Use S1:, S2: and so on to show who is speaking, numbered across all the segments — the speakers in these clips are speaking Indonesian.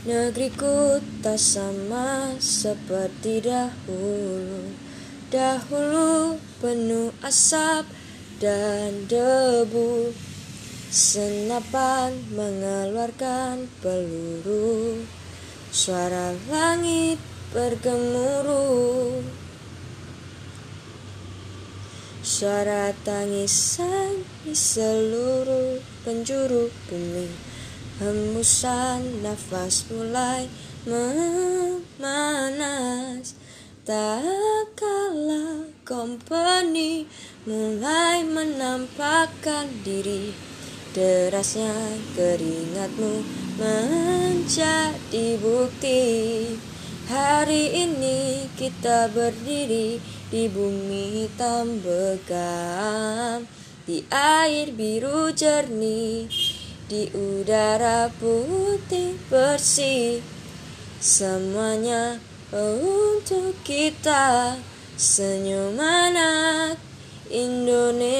S1: Negeriku tak sama seperti dahulu. Dahulu penuh asap dan debu. Senapan mengeluarkan peluru. Suara langit bergemuruh. Suara tangisan di seluruh penjuru bumi Hembusan nafas mulai memanas. Tak kalah company mulai menampakkan diri. Derasnya keringatmu menjadi bukti. Hari ini kita berdiri di bumi hitam begam Di air biru jernih di udara putih bersih. Semuanya untuk kita Senyum anak Indonesia.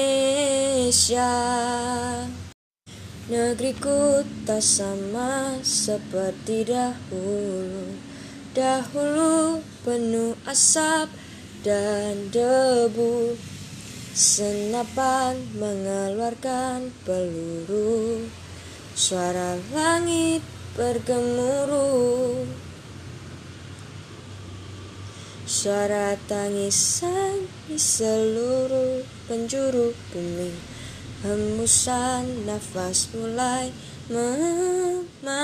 S1: Negeriku tak sama seperti dahulu. Dahulu penuh asap dan debu. Senapan mengeluarkan peluru Suara langit bergemuruh. Suara tangisan di seluruh penjuru bumi. Hembusan nafas mulai memanas.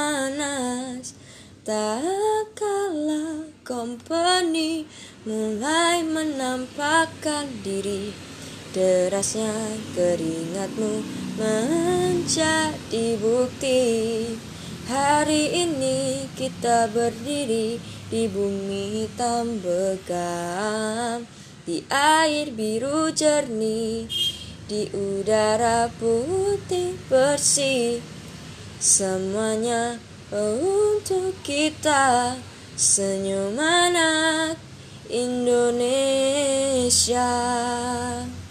S1: Tak kalah company mulai menampakkan diri. Derasnya keringatmu menjadi bukti. Hari ini kita berdiri di bumi hitam Di air biru jernih Di udara putih bersih. Semuanya untuk kita Senyum anak Indonesia